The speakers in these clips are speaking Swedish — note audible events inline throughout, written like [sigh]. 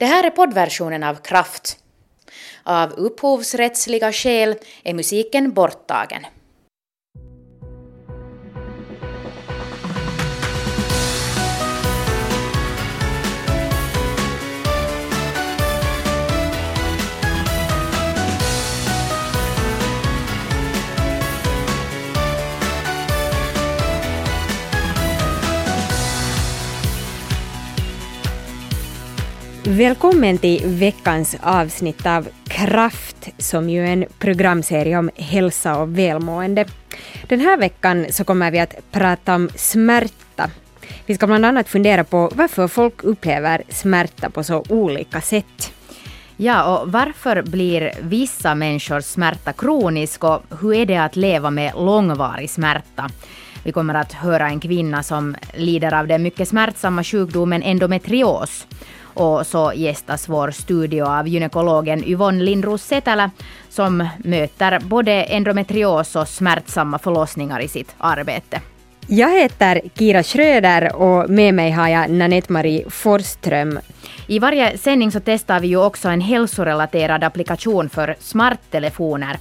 Det här är poddversionen av Kraft. Av upphovsrättsliga skäl är musiken borttagen. Välkommen till veckans avsnitt av Kraft som ju är en programserie om hälsa och välmående. Den här veckan så kommer vi att prata om smärta. Vi ska bland annat fundera på varför folk upplever smärta på så olika sätt. Ja, och varför blir vissa människors smärta kronisk och hur är det att leva med långvarig smärta? Vi kommer att höra en kvinna som lider av den mycket smärtsamma sjukdomen endometrios. Och så gästas vår studio av gynekologen Yvonne Lindros Setälä som möter både endometrios och smärtsamma förlossningar i sitt arbete. Jag heter Kira Schröder och med mig har jag Nanette-Marie Forsström. I varje sändning så testar vi ju också en hälsorelaterad applikation för smarttelefoner.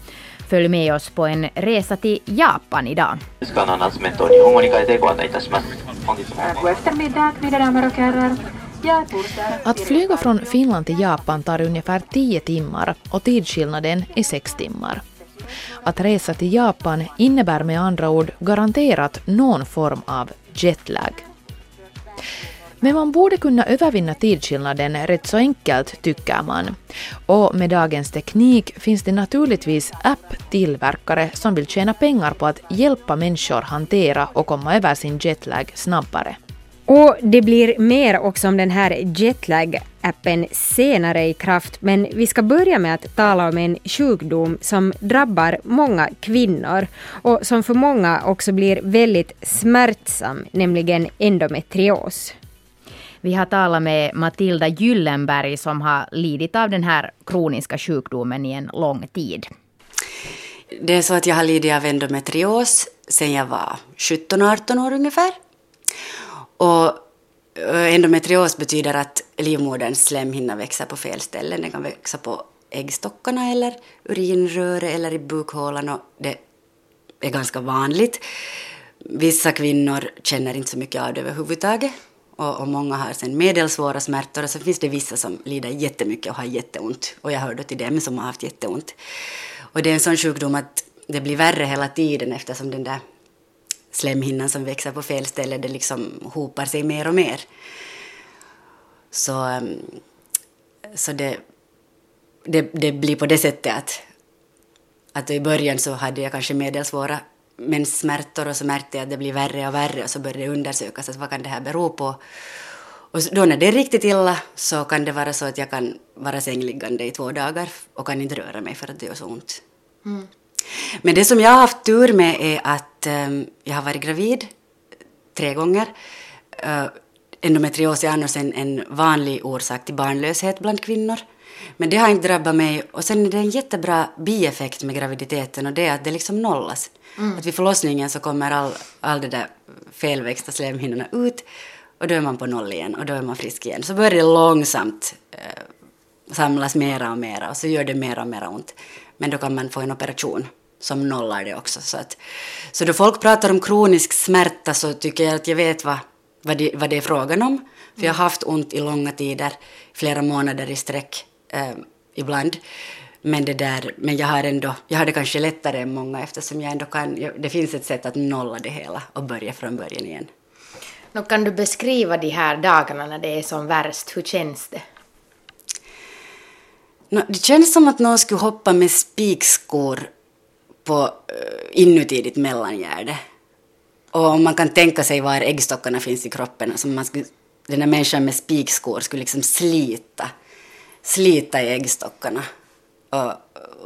Följ med oss på en resa till Japan idag. God eftermiddag, mina damer och herrar. Att flyga från Finland till Japan tar ungefär 10 timmar och tidsskillnaden är 6 timmar. Att resa till Japan innebär med andra ord garanterat någon form av jetlag. Men man borde kunna övervinna tidsskillnaden rätt så enkelt, tycker man. Och med dagens teknik finns det naturligtvis app-tillverkare som vill tjäna pengar på att hjälpa människor hantera och komma över sin jetlag snabbare. Och det blir mer också om den här jetlag-appen senare i kraft, men vi ska börja med att tala om en sjukdom som drabbar många kvinnor och som för många också blir väldigt smärtsam, nämligen endometrios. Vi har talat med Matilda Gyllenberg som har lidit av den här kroniska sjukdomen i en lång tid. Det är så att jag har lidit av endometrios sedan jag var 17-18 år ungefär. Och eh, endometrios betyder att livmoderns slemhinna växer på fel ställen. Den kan växa på äggstockarna eller urinröret eller i bukhålan och det är ganska vanligt. Vissa kvinnor känner inte så mycket av det överhuvudtaget och, och många har sen medelsvåra smärtor och så finns det vissa som lider jättemycket och har jätteont och jag hörde till dem som har haft jätteont. Och det är en sån sjukdom att det blir värre hela tiden eftersom den där slemhinnan som växer på fel ställe, det liksom hopar sig mer och mer. Så, ehm, så det, det, det blir på det sättet att, att i början så hade jag kanske medelsvåra menssmärtor och så märkte jag att det blir värre och värre och så började det undersökas att vad kan det här bero på. Och då när det är riktigt illa så kan det vara så att jag kan vara sängliggande i två dagar och kan inte röra mig för att det gör så ont. Mm. Men det som jag har haft tur med är att um, jag har varit gravid tre gånger. Uh, endometrios är annars en, en vanlig orsak till barnlöshet bland kvinnor. Men det har inte drabbat mig. Och sen är det en jättebra bieffekt med graviditeten och det är att det liksom nollas. Mm. Att vid förlossningen så kommer all, all det där felväxta slemhinnorna ut och då är man på noll igen och då är man frisk igen. Så börjar det långsamt eh, samlas mera och mera och så gör det mera och mera ont. Men då kan man få en operation som nollar det också. Så, att, så då folk pratar om kronisk smärta så tycker jag att jag vet vad, vad, det, vad det är frågan om. För jag har haft ont i långa tider, flera månader i sträck eh, ibland. Men, det där, men jag har ändå, jag har det kanske lättare än många eftersom jag ändå kan, det finns ett sätt att nolla det hela och börja från början igen. Nå, kan du beskriva de här dagarna när det är som värst, hur känns det? No, det känns som att någon skulle hoppa med spikskor på uh, inuti ditt mellangärde. Och om man kan tänka sig var äggstockarna finns i kroppen, alltså man skulle, den här människan med spikskor skulle liksom slita, slita i äggstockarna och,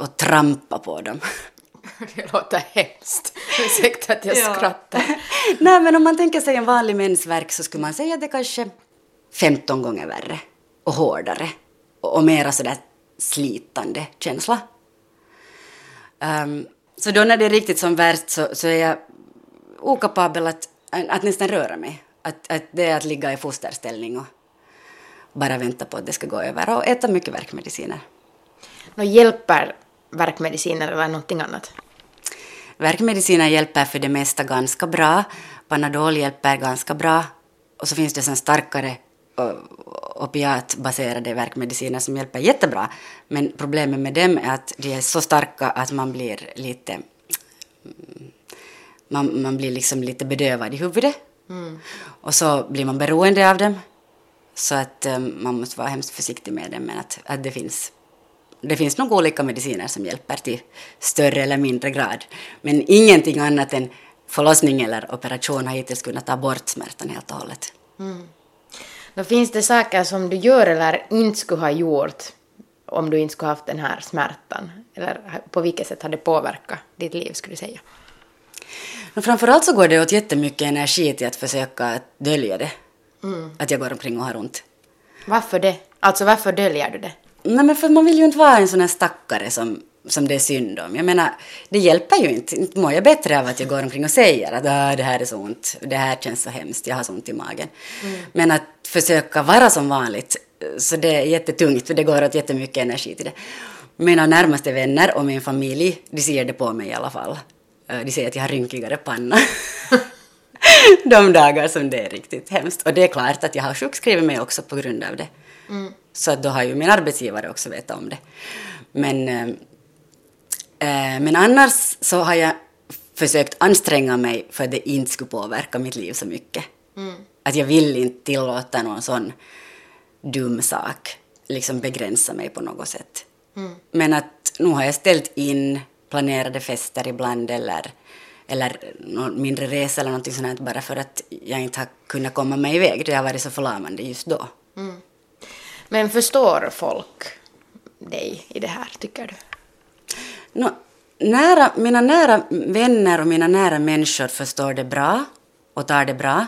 och trampa på dem. [laughs] Det låter hemskt. Ursäkta att jag ja. skrattar. [laughs] Nej, men om man tänker sig en vanlig mensvärk så skulle man säga att det kanske 15 gånger värre och hårdare och, och mera sådär slitande känsla. Um, så då när det är riktigt som värst så, så är jag okapabel att, att nästan röra mig. Att, att det är att ligga i fosterställning och, bara vänta på att det ska gå över och äta mycket värkmediciner. Nå, hjälper värkmediciner eller någonting annat? Värkmediciner hjälper för det mesta ganska bra. Panadol hjälper ganska bra. Och så finns det sen starkare opiatbaserade värkmediciner som hjälper jättebra. Men problemet med dem är att de är så starka att man blir lite man, man blir liksom lite bedövad i huvudet. Mm. Och så blir man beroende av dem. Så att um, man måste vara hemskt försiktig med dem. Men att, att det finns det finns nog olika mediciner som hjälper till större eller mindre grad. Men ingenting annat än förlossning eller operation har hittills kunnat ta bort smärtan helt och hållet. Mm. Då finns det saker som du gör eller inte skulle ha gjort om du inte skulle haft den här smärtan? Eller på vilket sätt har det påverkat ditt liv, skulle du säga? Men framförallt så går det åt jättemycket energi till att försöka dölja det. Mm. Att jag går omkring och har ont. Varför det? Alltså varför döljer du det? Nej men för man vill ju inte vara en sån här stackare som, som det är synd om. Jag menar, det hjälper ju inte. Inte mår jag bättre av att jag går omkring och säger att ah, det här är så ont, det här känns så hemskt, jag har så ont i magen. Mm. Men att försöka vara som vanligt, så det är jättetungt för det går åt jättemycket energi till det. Mina närmaste vänner och min familj, de ser det på mig i alla fall. Eh, de säger att jag har rynkigare panna. [laughs] De dagar som det är riktigt hemskt. Och det är klart att jag har sjukskrivit mig också på grund av det. Mm. Så då har ju min arbetsgivare också vetat om det. Men, äh, men annars så har jag försökt anstränga mig för att det inte skulle påverka mitt liv så mycket. Mm. Att jag vill inte tillåta någon sån dum sak liksom begränsa mig på något sätt. Mm. Men att nu har jag ställt in planerade fester ibland eller, eller någon mindre resa eller någonting sånt bara för att jag inte har kunnat komma mig iväg. Det har varit så förlamande just då. Mm. Men förstår folk dig i det här, tycker du? No, nära, mina nära vänner och mina nära människor förstår det bra och tar det bra.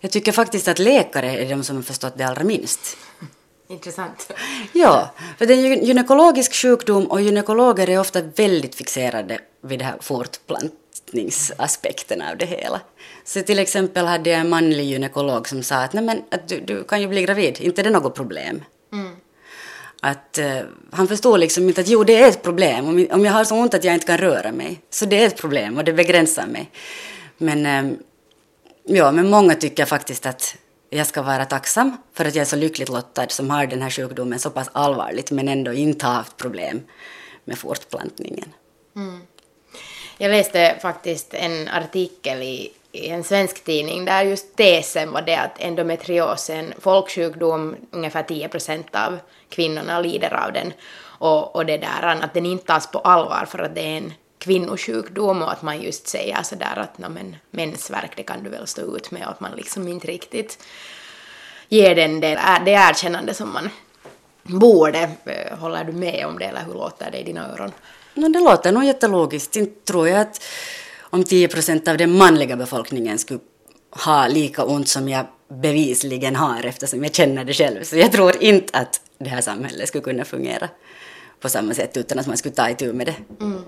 Jag tycker faktiskt att läkare är de som har förstått det allra minst. Intressant. Ja, för det är en gynekologisk sjukdom och gynekologer är ofta väldigt fixerade vid det här fortplantningsaspekten av det hela. Så till exempel hade jag en manlig gynekolog som sa att, Nej, men, att du, du kan ju bli gravid, inte är det något problem. Att eh, han förstår liksom inte att jo, det är ett problem. Om, om jag har så ont att jag inte kan röra mig, så det är ett problem och det begränsar mig. Men, eh, ja, men många tycker faktiskt att jag ska vara tacksam för att jag är så lyckligt lottad som har den här sjukdomen så pass allvarligt men ändå inte har haft problem med fortplantningen. Mm. Jag läste faktiskt en artikel i, i, en svensk tidning där just tesen var det att endometrios är en folksjukdom, ungefär 10 procent av kvinnorna lider av den och, och det där att den inte tas på allvar för att det är en kvinnosjukdom och att man just säger sådär att men, mensvärk det kan du väl stå ut med och att man liksom inte riktigt ger den det, det erkännande som man borde. Eh, håller du med om det eller hur låter det i dina öron? No, det låter nog jättelogiskt. Inte tror jag att om 10 procent av den manliga befolkningen skulle ha lika ont som jag bevisligen har eftersom jag känner det själv. Så jag tror inte att det här samhället skulle kunna fungera på samma sätt utan att man skulle ta itu med det. Mm.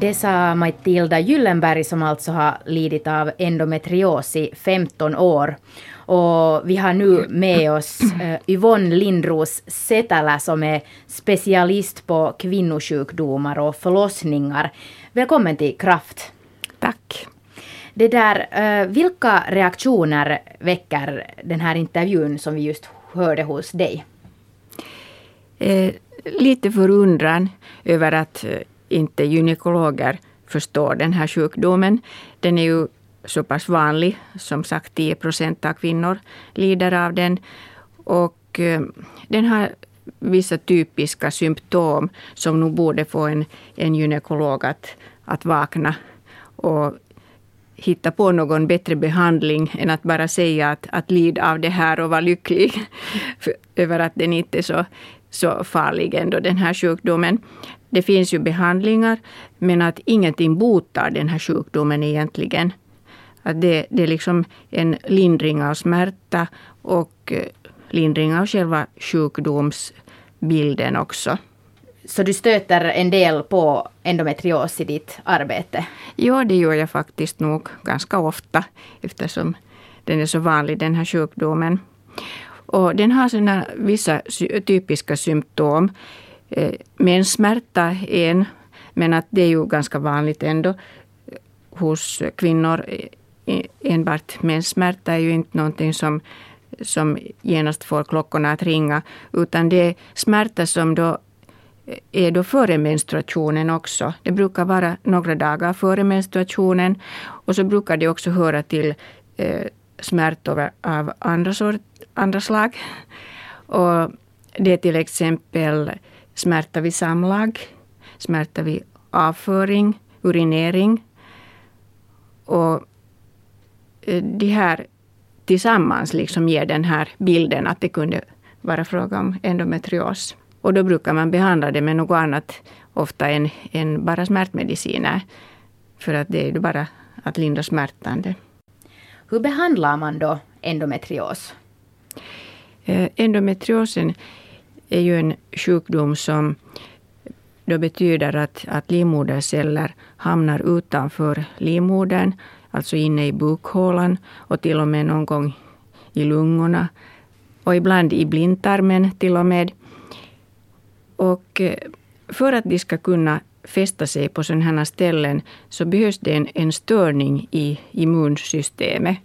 Det sa Matilda Gyllenberg som alltså har lidit av endometrios i 15 år. Och vi har nu med oss uh, Yvonne Lindros Setälä som är specialist på kvinnosjukdomar och förlossningar. Välkommen till Kraft. Tack. Det där, uh, vilka reaktioner väcker den här intervjun som vi just hörde hos dig? Eh, lite förundran över att inte gynekologer förstår den här sjukdomen. Den är ju så pass vanlig, som sagt 10 procent av kvinnor lider av den. Och eh, den har vissa typiska symptom som nog borde få en, en gynekolog att, att vakna och hitta på någon bättre behandling än att bara säga att, att lid av det här och var lycklig [laughs] över att den inte är så, så farlig ändå, den här sjukdomen. Det finns ju behandlingar, men att ingenting botar den här sjukdomen egentligen. Att det, det är liksom en lindring av smärta och eh, lindring av själva sjukdomsbilden också. Så du stöter en del på endometrios i ditt arbete? Ja, det gör jag faktiskt nog ganska ofta eftersom den är så vanlig, den här sjukdomen. Och den har sina vissa typiska symptom. Eh, menssmärta är en, men att det är ju ganska vanligt ändå hos kvinnor. Enbart menssmärta är ju inte någonting som, som genast får klockorna att ringa, utan det är smärta som då är då före menstruationen också. Det brukar vara några dagar före menstruationen och så brukar det också höra till eh, smärtor av andra, sort, andra slag. Och det är till exempel smärta vid samlag, smärta vid avföring, urinering. Och de här tillsammans liksom ger den här bilden att det kunde vara fråga om endometrios. Och då brukar man behandla det med något annat, ofta än, än bara smärtmediciner. För att det är ju bara att lindra smärtan. Hur behandlar man då endometrios? Eh, endometriosen är ju en sjukdom som då betyder att, att livmoderceller hamnar utanför livmodern, alltså inne i bukhålan och till och med någon gång i lungorna och ibland i blindtarmen till och med. Och eh, för att de ska kunna fästa sig på sådana här ställen så behövs det en, en störning i immunsystemet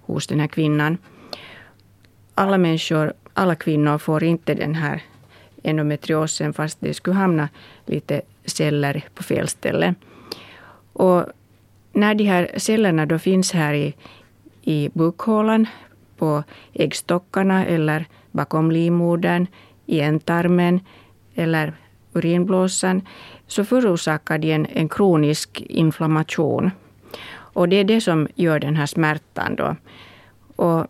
hos den här kvinnan. Alla människor, alla kvinnor får inte den här endometriosen fast det skulle hamna lite celler på fel ställe. Och när de här cellerna då finns här i, i bukhålan, på äggstockarna eller bakom livmodern, i ändtarmen eller urinblåsan, så förorsakar de en, en kronisk inflammation. Och det är det som gör den här smärtan. Då. Och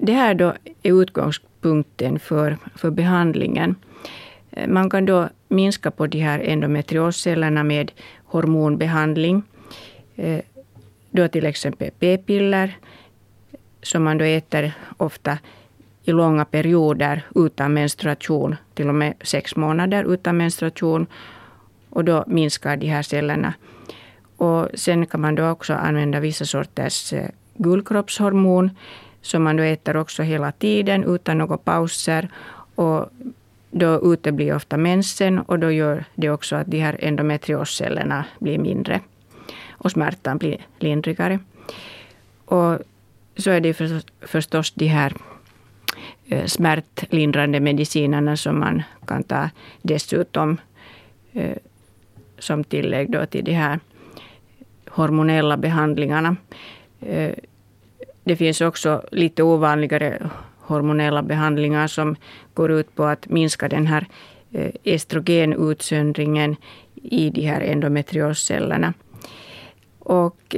det här då är utgångspunkten för, för behandlingen. Man kan då minska på de här endometrioscellerna med hormonbehandling. Eh, då till exempel p-piller som man då äter ofta i långa perioder utan menstruation, till och med sex månader utan menstruation. Och då minskar de här cellerna. Och sen kan man då också använda vissa sorters eh, gulkroppshormon. som man då äter också hela tiden utan några pauser. Och då uteblir ofta mensen och då gör det också att de här endometrioscellerna blir mindre och smärtan blir lindrigare. Och så är det förstås de här eh, smärtlindrande medicinerna som man kan ta dessutom eh, som tillägg då till de här hormonella behandlingarna. Eh, det finns också lite ovanligare hormonella behandlingar som går ut på att minska den här estrogenutsöndringen i de här endometrioscellerna. Och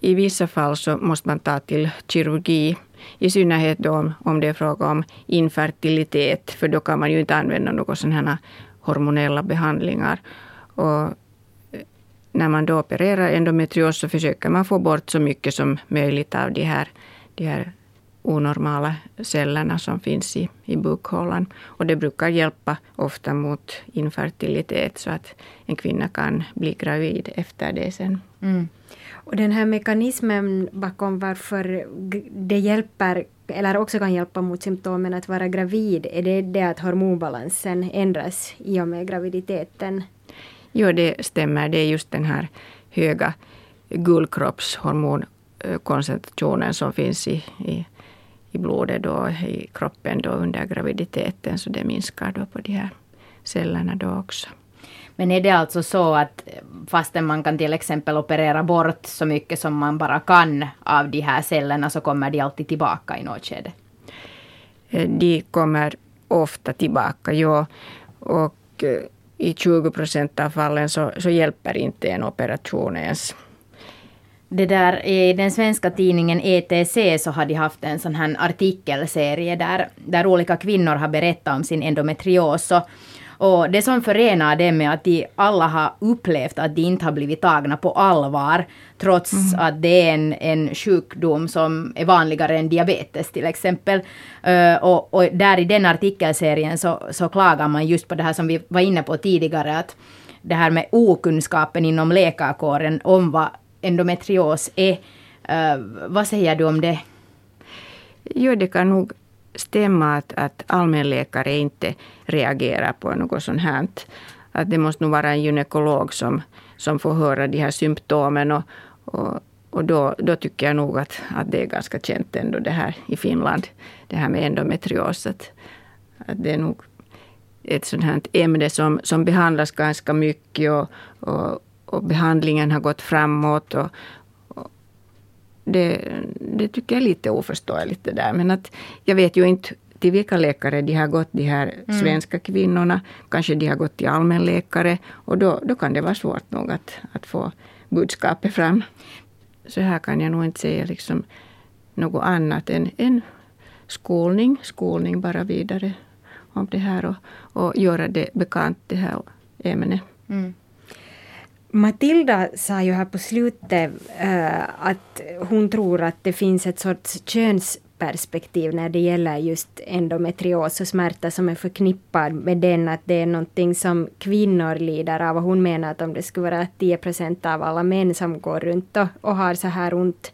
i vissa fall så måste man ta till kirurgi i synnerhet då om, det är fråga om infertilitet, för då kan man ju inte använda några sådana hormonella behandlingar. Och eh, när man då opererar endometrios så försöker man få bort så mycket som möjligt av de här, de här onormala cellerna som finns i, i bukhålan. Och det brukar hjälpa ofta mot infertilitet så att en kvinna kan bli gravid efter det sen. Mm. Och den här mekanismen bakom varför det hjälper, eller också kan hjälpa mot symptomen att vara gravid, är det det att hormonbalansen ändras i och med graviditeten? Jo, det stämmer. Det är just den här höga guldkroppshormonkoncentrationen som finns i, i, i blodet då, i kroppen då under graviditeten, så det minskar då på de här cellerna då också. Men är det alltså så att fastän man kan till exempel operera bort så mycket som man bara kan av de här cellerna så kommer de alltid tillbaka i något skede? Eh, de kommer ofta tillbaka, ja. Och eh, i 20 procent av fallen så, så hjälper inte en operation ens. Det där, I den svenska tidningen ETC så har de haft en sån här artikelserie där, där olika kvinnor har berättat om sin endometrios. Och det som förenar dem är att de alla har upplevt att de inte har blivit tagna på allvar trots mm. att det är en, en sjukdom som är vanligare än diabetes till exempel. Uh, och, och, där i den artikelserien så, så klagar man just på det här som vi var inne på tidigare att det här med okunskapen inom läkarkåren om vad endometrios är. Uh, vad säger du om det? Jo, det kan nog stämma att, att allmänläkare inte reagerar på något sånt här. Att det måste nog vara en gynekolog som, som får höra de här symptomen. Och, och, och då, då tycker jag nog att, att det är ganska känt ändå det här i Finland, det här med endometrios. Att, att det är nog ett sånt här ämne som, som behandlas ganska mycket och, och, och behandlingen har gått framåt. Och, det, det tycker jag är lite oförståeligt det där. Men att jag vet ju inte till vilka läkare de har gått, de här mm. svenska kvinnorna. Kanske de har gått till allmänläkare. Och då, då kan det vara svårt nog att, att få budskapet fram. Så här kan jag nog inte säga liksom något annat än, än skolning, skolning bara vidare om det här och, och göra det bekant, det här ämnet. Mm. Matilda sa ju här på slutet uh, att hon tror att det finns ett sorts könsperspektiv när det gäller just endometrios och smärta som är förknippad med den, att det är någonting som kvinnor lider av. Och hon menar att om det skulle vara 10 procent av alla män som går runt och, och har så här ont,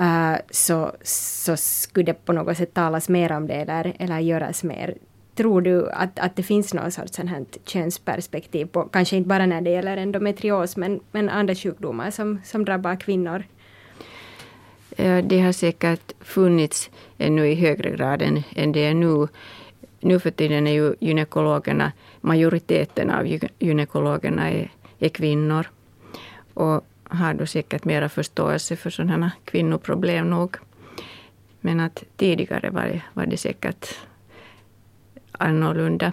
uh, så, så skulle det på något sätt talas mer om det eller, eller göras mer tror du att, att det finns något sorts här könsperspektiv på, kanske inte bara när det gäller endometrios, men, men andra sjukdomar som, som drabbar kvinnor? Eh, det har säkert funnits ännu i högre grad än, än det är nu. Nu för tiden är ju gynekologerna, majoriteten av gynekologerna är, är kvinnor. Och har då säkert mera förståelse för sådana kvinnoproblem nog. Men att tidigare var, var det säkert annorlunda.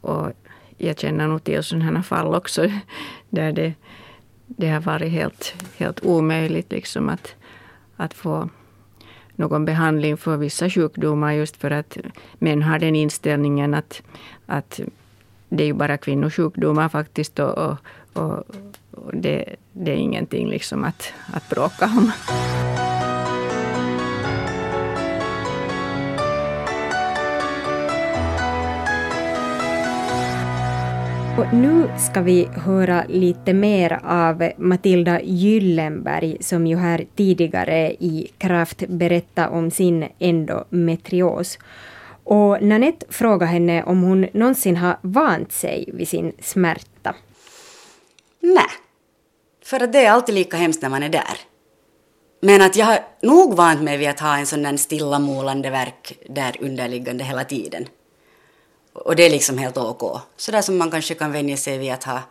Och jag känner nog till sådana fall också [laughs] där det, det har varit helt, helt omöjligt liksom att, att få någon behandling för vissa sjukdomar just för att män har den inställningen att, att det är ju bara kvinnosjukdomar faktiskt och, och, och, det, det, är ingenting liksom att, att bråka om. Och nu ska vi höra lite mer av Matilda Gyllenberg som ju här tidigare i Kraft berättade om sin endometrios. Och Nanette frågade henne om hon någonsin har vant sig vid sin smärta. Nej, för att det är alltid lika hemskt när man är där. Men att jag har nog vant mig vid att ha en sån där stillamolande verk där underliggande hela tiden. Och det är liksom helt ok. Sådär som man kanske kan vänja sig vid att ha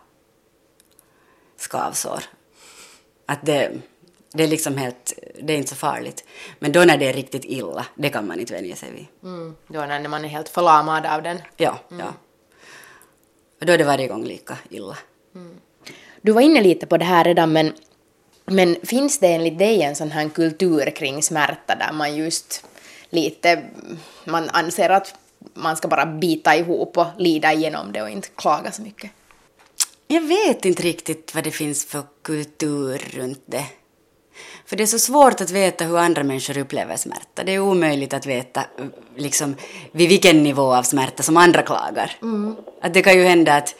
skavsår. Att det, det är liksom helt, det är inte så farligt. Men då när det är riktigt illa, det kan man inte vänja sig vid. Mm, då när man är helt förlamad av den? Ja, mm. ja. Och då är det varje gång lika illa. Mm. Du var inne lite på det här redan, men, men finns det enligt dig en sån här kultur kring smärta där man just lite, man anser att man ska bara bita ihop och lida igenom det och inte klaga så mycket? Jag vet inte riktigt vad det finns för kultur runt det. För det är så svårt att veta hur andra människor upplever smärta. Det är omöjligt att veta liksom, vid vilken nivå av smärta som andra klagar. Mm. Att det kan ju hända att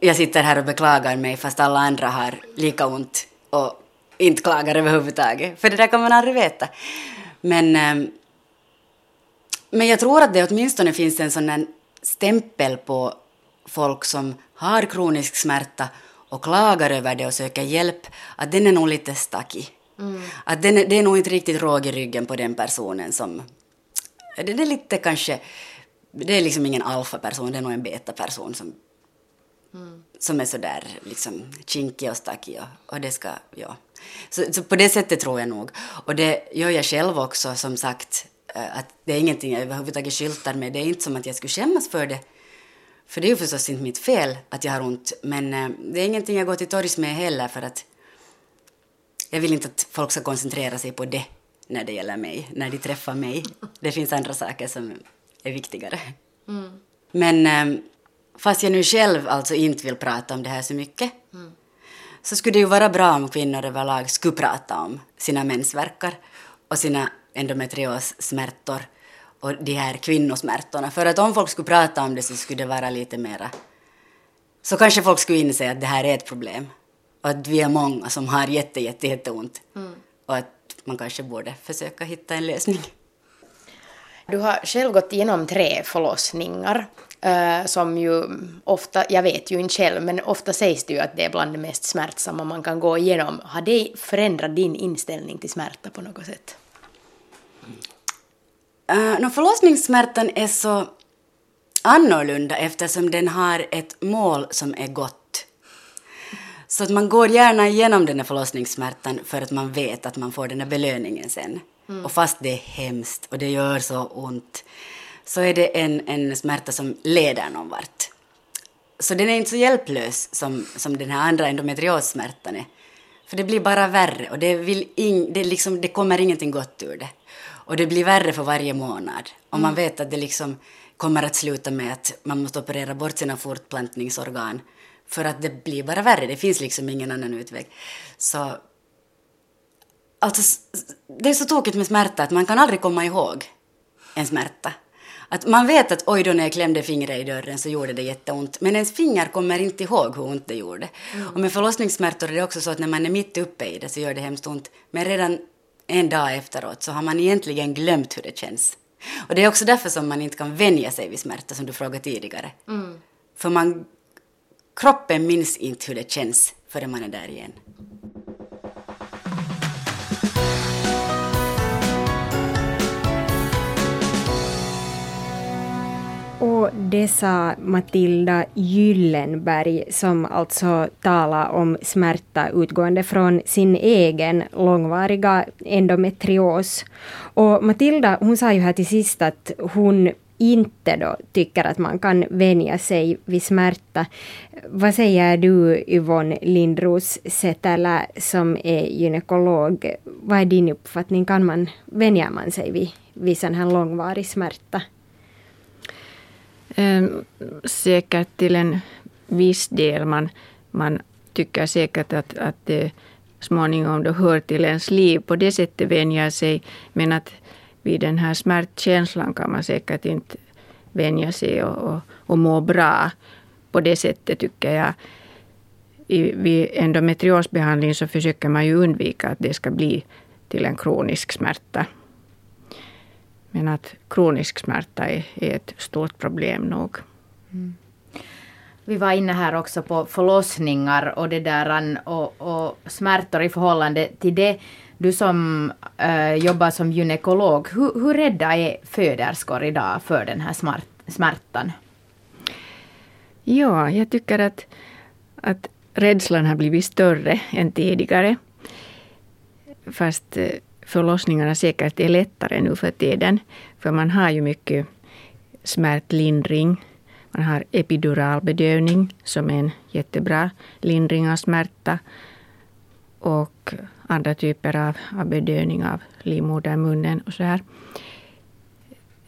jag sitter här och beklagar mig fast alla andra har lika ont och inte klagar överhuvudtaget. För det där kan man aldrig veta. Men ähm, men jag tror att det åtminstone finns en sån stämpel på folk som har kronisk smärta och klagar över det och söker hjälp, att den är nog lite stackig. Mm. Att den, det är nog inte riktigt råg i ryggen på den personen som... Det, det är lite kanske... Det är liksom ingen alfa-person, det är nog en beta-person som, mm. som är sådär liksom kinkig och stackig och, och det ska... Ja. Så, så på det sättet tror jag nog. Och det gör jag själv också, som sagt, att det är ingenting jag överhuvudtaget skyltar med. Det är inte som att jag skulle skämmas för det. För det är ju förstås inte mitt fel att jag har ont. Men eh, det är ingenting jag går till torgs med heller för att jag vill inte att folk ska koncentrera sig på det när det gäller mig, när de träffar mig. Det finns andra saker som är viktigare. Mm. Men eh, fast jag nu själv alltså inte vill prata om det här så mycket, så skulle det ju vara bra om kvinnor överlag skulle prata om sina mensvärkar och sina endometriossmärtor och de här kvinnosmärtorna. För att om folk skulle prata om det så skulle det vara lite mera... Så kanske folk skulle inse att det här är ett problem. Och att vi är många som har jätte, jätte, jätteont. Mm. Och att man kanske borde försöka hitta en lösning. Du har själv gått igenom tre förlossningar. Uh, som ju ofta, jag vet ju inte själv, men ofta sägs det ju att det är bland det mest smärtsamma man kan gå igenom. Har det förändrat din inställning till smärta på något sätt? Uh, no, förlossningssmärtan är så annorlunda eftersom den har ett mål som är gott. Så att man går gärna igenom den här förlossningssmärtan för att man vet att man får den här belöningen sen. Mm. Och fast det är hemskt och det gör så ont så är det en, en smärta som leder någon vart. Så den är inte så hjälplös som, som den här andra endometriossmärtan är. För det blir bara värre och det, vill in, det, liksom, det kommer ingenting gott ur det. Och det blir värre för varje månad. Och man mm. vet att det liksom kommer att sluta med att man måste operera bort sina fortplantningsorgan. För att det blir bara värre, det finns liksom ingen annan utväg. Så... Alltså, det är så tokigt med smärta att man kan aldrig komma ihåg en smärta. Att man vet att oj då när jag klämde fingret i dörren så gjorde det jätteont, men ens finger kommer inte ihåg hur ont det gjorde. Mm. Och med förlossningssmärtor är det också så att när man är mitt uppe i det så gör det hemskt ont, men redan en dag efteråt så har man egentligen glömt hur det känns. Och det är också därför som man inte kan vänja sig vid smärta som du frågade tidigare. Mm. För man, kroppen minns inte hur det känns förrän man är där igen. Och det sa Matilda Gyllenberg som alltså talar om smärta utgående från sin egen långvariga endometrios. Och Matilda hon sa ju här till sist att hon inte då tycker att man kan vänja sig vid smärta. Vad säger du Yvonne Lindros Setälä som är gynekolog? Vad är din uppfattning? Kan man vänja man sig vid, vid sån här långvarig smärta? Ehm, säkert till en viss del. Man, man tycker säkert att, att det småningom då hör till ens liv. På det sättet vänjer sig. Men att vid den här smärtkänslan kan man säkert inte vänja sig och, och, och må bra. På det sättet tycker jag. I, vid endometriosbehandling så försöker man ju undvika att det ska bli till en kronisk smärta. Men att kronisk smärta är, är ett stort problem nog. Mm. Vi var inne här också på förlossningar och det där och, och smärtor i förhållande till det. Du som äh, jobbar som gynekolog, hur, hur rädda är föderskor idag för den här smart, smärtan? Ja, jag tycker att, att rädslan har blivit större än tidigare. Fast eh, förlossningarna säkert är lättare nu för tiden. För man har ju mycket smärtlindring. Man har epiduralbedövning som är en jättebra lindring av smärta. Och andra typer av, av bedövning av livmodermunnen och så här.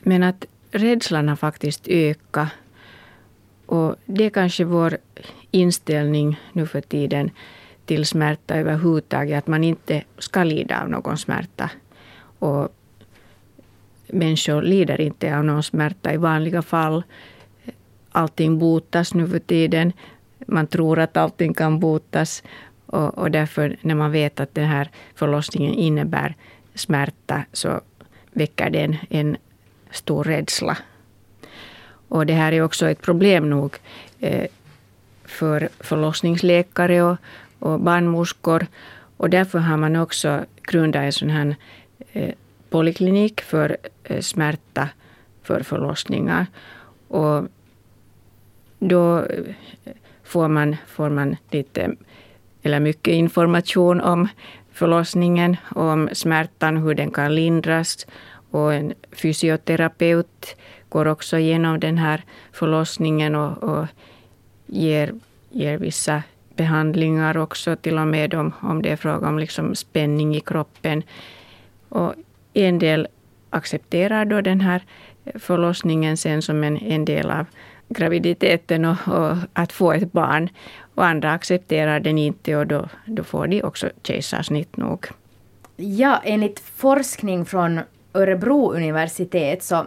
Men att rädslan har faktiskt ökat. Och det är kanske vår inställning nu för tiden till smärta överhuvudtaget, att man inte ska lida av någon smärta. Och människor lider inte av någon smärta i vanliga fall. Allting botas nu för tiden. Man tror att allting kan botas. Och, och därför när man vet att den här förlossningen innebär smärta så väcker den en, en stor rädsla. Och det här är också ett problem nog eh, för förlossningsläkare och, och barnmorskor. Och därför har man också grundat en sån här eh, poliklinik för eh, smärta för förlossningar. Och då eh, får man, får man lite eller mycket information om förlossningen, om smärtan, hur den kan lindras. Och en fysioterapeut går också igenom den här förlossningen och, och ger, ger vissa behandlingar också, till och med om, om det är fråga om liksom spänning i kroppen. Och en del accepterar då den här förlossningen sen som en, en del av, graviditeten och, och, att få ett barn. Och andra accepterar den inte och då, då får de också kejsarsnitt nog. Ja, enligt forskning från Örebro universitet så,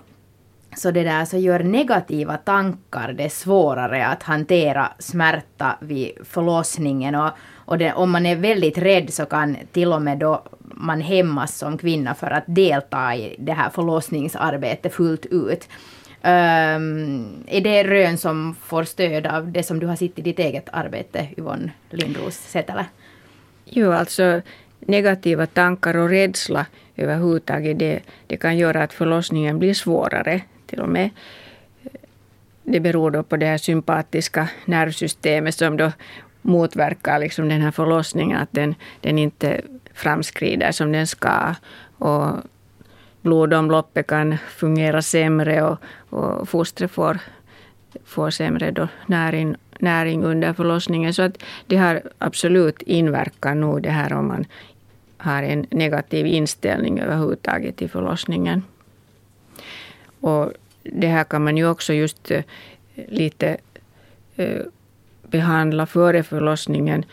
så, det där, så gör negativa tankar det svårare att hantera smärta vid förlossningen. Och, och det, om man är väldigt rädd så kan till och med då man hämmas som kvinna för att delta i det här förlossningsarbetet fullt ut. Um, är det rön som får stöd av det som du har sett i ditt eget arbete, Yvonne Lindros Setälä? Jo, alltså negativa tankar och rädsla överhuvudtaget, det, det kan göra att förlossningen blir svårare till och med. Det beror då på det här sympatiska nervsystemet som då motverkar liksom den här förlossningen, att den, den inte framskrider som den ska. Och blodomloppet kan fungera sämre och, och fostret får, får sämre då näring, näring under förlossningen. Så att det har absolut inverkan nog det här om man har en negativ inställning överhuvudtaget till förlossningen. Och det här kan man ju också just eh, lite eh, behandla före förlossningen.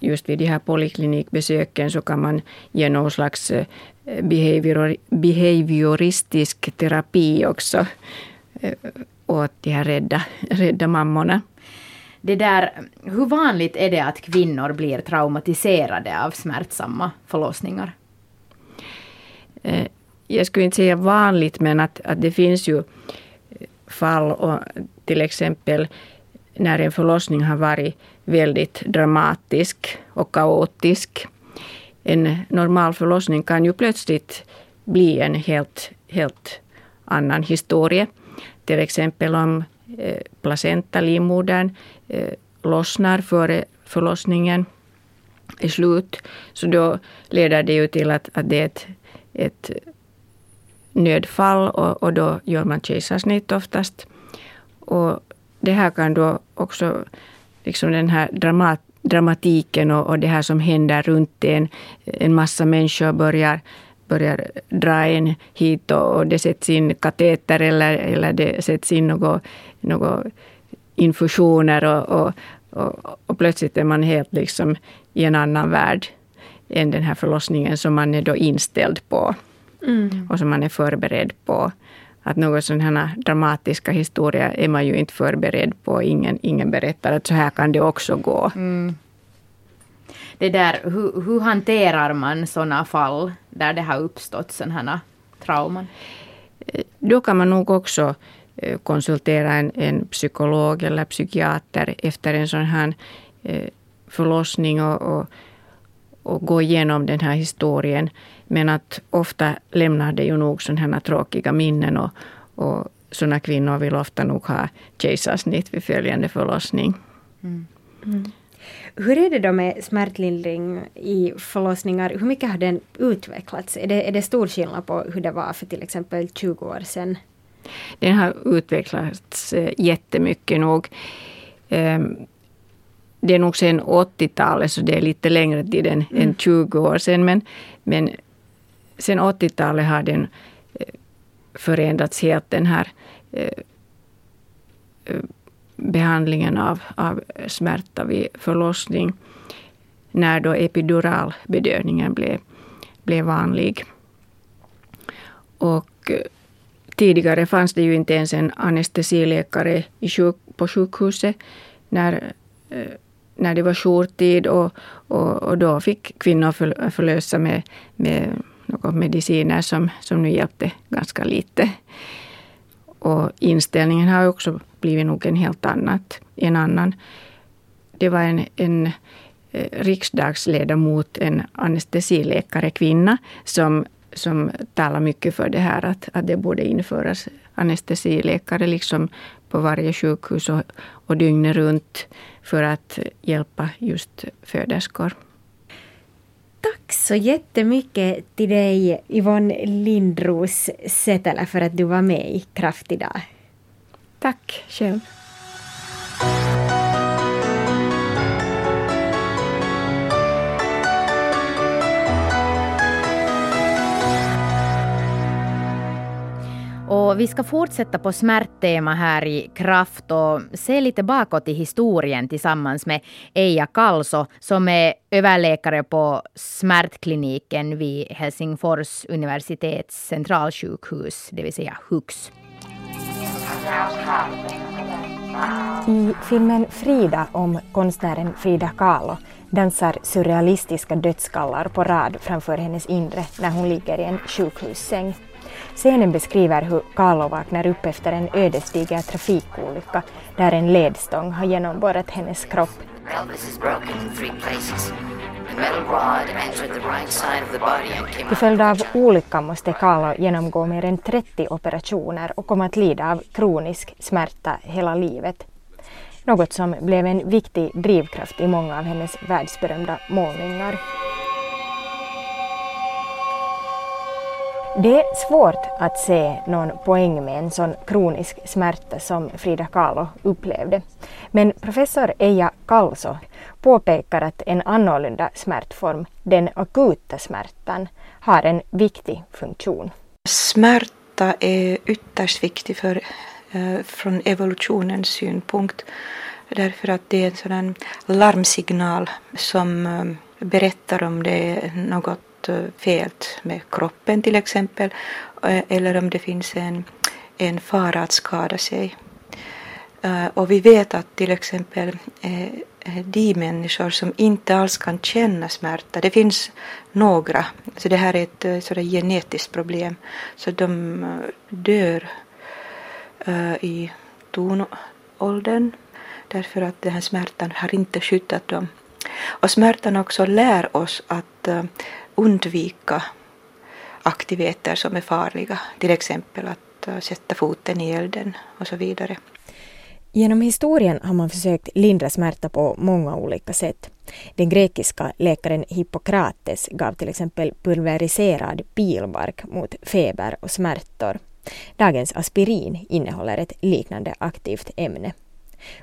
Just vid de här poliklinikbesöken så kan man ge någon slags eh, behavior, behavioristisk terapi också åt de här rädda, [laughs] rädda mammorna. Det där, hur vanligt är det att kvinnor blir traumatiserade av smärtsamma förlossningar? Jag skulle inte säga vanligt, men att, att det finns ju eh, fall, och till exempel när en förlossning har varit väldigt dramatisk och kaotisk. En normal förlossning kan ju plötsligt bli en helt, helt annan historia. Till exempel om eh, placenta, livmodern, eh, lossnar före förlossningen är slut. Så då leder det ju till att, att det är ett, ett nödfall och, och då gör man kejsarsnitt oftast. Och det här kan då också, liksom den här dramat, dramatiken och, och det här som händer runt en, en massa människor börjar börjar dra en hit och, och det sätts in kateter eller, eller det sätts in något, något infusioner och, och, och, och, plötsligt är man helt liksom i en annan värld än den här förlossningen som man är då inställd på mm. och som man är förberedd på. Att några sådana här dramatiska historier är man ju inte förberedd på. Ingen, ingen berättar att så här kan det också gå. Mm. Det där, hur, hur hanterar man sådana fall där det har uppstått sådana här trauman? Då kan man nog också eh, konsultera en, en psykolog eller psykiater efter en sån här eh, förlossning och, och, och gå igenom den här historien. Men att ofta lämnar det ju nog sådana här tråkiga minnen och, och sådana kvinnor vill ofta nog ha kejsarsnitt vid följande förlossning. Mm. Mm. Hur är det då med smärtlindring i förlossningar? Hur mycket har den utvecklats? Är det, är det stor skillnad på hur det var för till exempel 20 år sedan? Den har utvecklats eh, jättemycket nog. Ehm, det är nog sedan 80-talet, så det är lite längre tid än, mm. än 20 år sedan. Men, men sen 80-talet har den eh, förändrats helt, den här eh, behandlingen av, av smärta vid förlossning när då epiduralbedövningen blev, blev vanlig. Och eh, tidigare fanns det ju inte ens en anestesiläkare i sjuk, på sjukhuset när, eh, när det var jourtid och, och, och, då fick kvinnor för, förlösa med, med några mediciner som, som nu hjälpte ganska lite. Och inställningen har också blivit nog en helt annat, en annan. Det var en, en eh, riksdagsledamot, en anestesiläkare, kvinna, som, som talar mycket för det här att, att det borde införas anestesiläkare liksom på varje sjukhus och, och dygnet runt för att hjälpa just föderskor. Tack så jättemycket till dig Yvonne Lindros Sätälä för att du var med i Kraft idag. Tack själv. Och vi ska fortsätta på smärttema här i Kraft och se lite bakåt i historien tillsammans med Eija Kalso som är överläkare på smärtkliniken vid Helsingfors universitets centralsjukhus, det vill säga HUX. I filmen Frida om konstnären Frida Kahlo dansar surrealistiska dödskallar på rad framför hennes inre när hon ligger i en sjukhussäng. Scenen beskriver hur Kahlo vaknar upp efter en ödesdiger trafikolycka där en ledstång har genomborrat hennes kropp. Till följd av olyckan måste Kahlo genomgå mer än 30 operationer och komma att lida av kronisk smärta hela livet. Något som blev en viktig drivkraft i många av hennes världsberömda målningar. Det är svårt att se någon poäng med en sån kronisk smärta som Frida Kahlo upplevde. Men professor Eija Kalso påpekar att en annorlunda smärtform, den akuta smärtan, har en viktig funktion. Smärta är ytterst viktig för, eh, från evolutionens synpunkt därför att det är en sådan larmsignal som eh, berättar om det är något Alltså fel med kroppen till exempel eh, eller om det finns en, en fara att skada sig. Eh, och vi vet att till exempel eh, de människor som inte alls kan känna smärta, det finns några, så det här är ett sådär genetiskt problem, så de dör i tonåldern därför att den här smärtan har inte skyddat dem. Och smärtan också lär oss att undvika aktiviteter som är farliga, till exempel att eh, sätta foten i elden och så vidare. Genom historien har man försökt lindra smärta på många olika sätt. Den grekiska läkaren Hippokrates gav till exempel pulveriserad pilbark mot feber och smärtor. Dagens aspirin innehåller ett liknande aktivt ämne.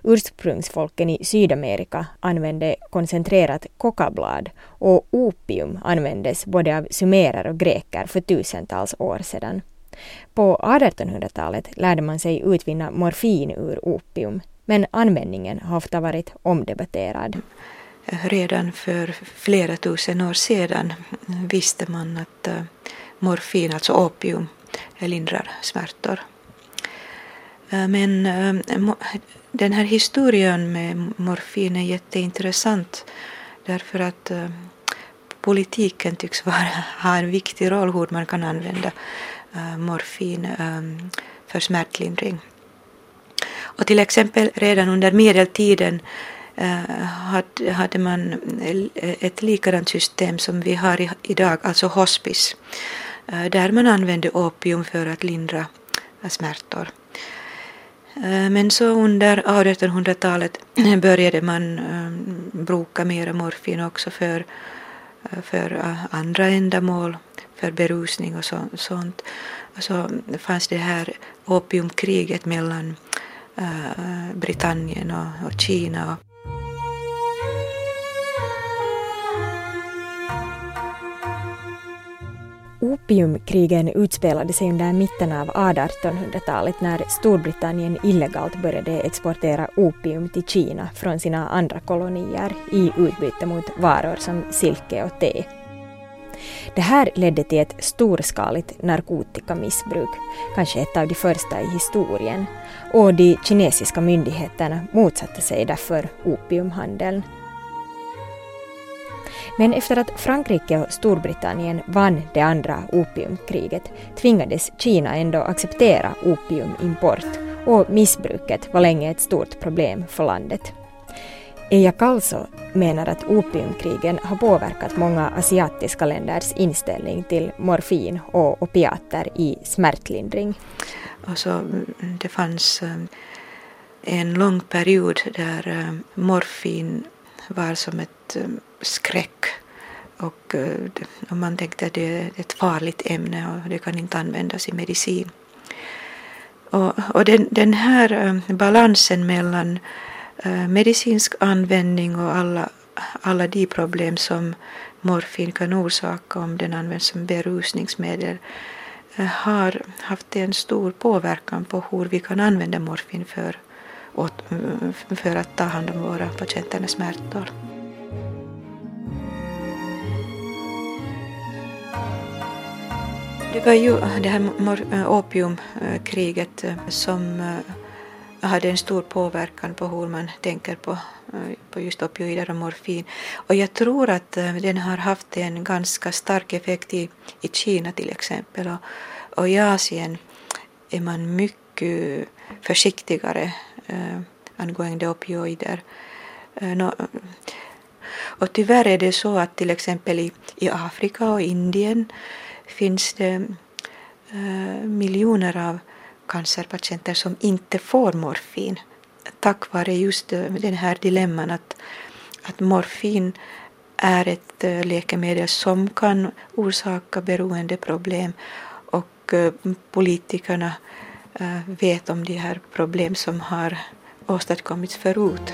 Ursprungsfolken i Sydamerika använde koncentrerat kokablad och opium användes både av sumerer och greker för tusentals år sedan. På 1800-talet lärde man sig utvinna morfin ur opium, men användningen har ofta varit omdebatterad. Redan för flera tusen år sedan visste man att eh, morfin, alltså opium, lindrar smärtor. Eh, men eh, den här historien med morfin är jätteintressant därför att eh, politiken tycks vara, [laughs] ha en viktig roll hur man kan använda eh, morfin ehm, för smärtlindring. Och till exempel redan under medeltiden eh, hade, hade man ett likadant system som vi har i, idag, alltså hospice, där man använde opium för att lindra smärtor. Eh, men så under 1800-talet eh, började man eh, bruka mera morfin också för, för andra ändamål, för berusning och så, sånt. Och så fanns det här opiumkriget mellan Britannien och, och Kina. Opiumkrigen utspelade sig under mitten av 1800-talet när Storbritannien illegalt började exportera opium till Kina från sina andra kolonier i utbyte mot varor som silke och te. Det här ledde till ett storskaligt narkotikamissbruk, kanske ett av de första i historien, och de kinesiska myndigheterna motsatte sig därför opiumhandeln. Men efter att Frankrike och Storbritannien vann det andra opiumkriget tvingades Kina ändå acceptera opiumimport och missbruket var länge ett stort problem för landet. Eija Kalso menar att opiumkrigen har påverkat många asiatiska länders inställning till morfin och opiater i smärtlindring. Alltså, det fanns eh, en lång period där eh, morfin var som ett eh, skräck. Och eh, och man tänkte att det är ett farligt ämne och det kan inte användas i medicin. Och, och den, den här eh, balansen mellan medicinsk användning och alla, alla de problem som morfin kan orsaka om den används som berusningsmedel har haft en stor påverkan på hur vi kan använda morfin för, Eh, för att ta hand om våra patienter med smärtor. Det var ju eh, det här eh, opiumkriget som hade en stor påverkan på hur man tänker på, på just opioider och morfin. Och jag tror att den har haft en ganska stark effekt i, i Kina till exempel. Och, och i Asien är man mycket försiktigare Eh, angående opioider. Eh, no, eh, och tyvärr är det så att till exempel i, i Afrika och Indien finns det eh, miljoner av cancerpatienter som inte får morfin tack vare just eh, den här dilemman att, att morfin är ett läkemedel som kan orsaka beroendeproblem och eh, politikerna Eh, vet om de här problem som har åstadkommits förut.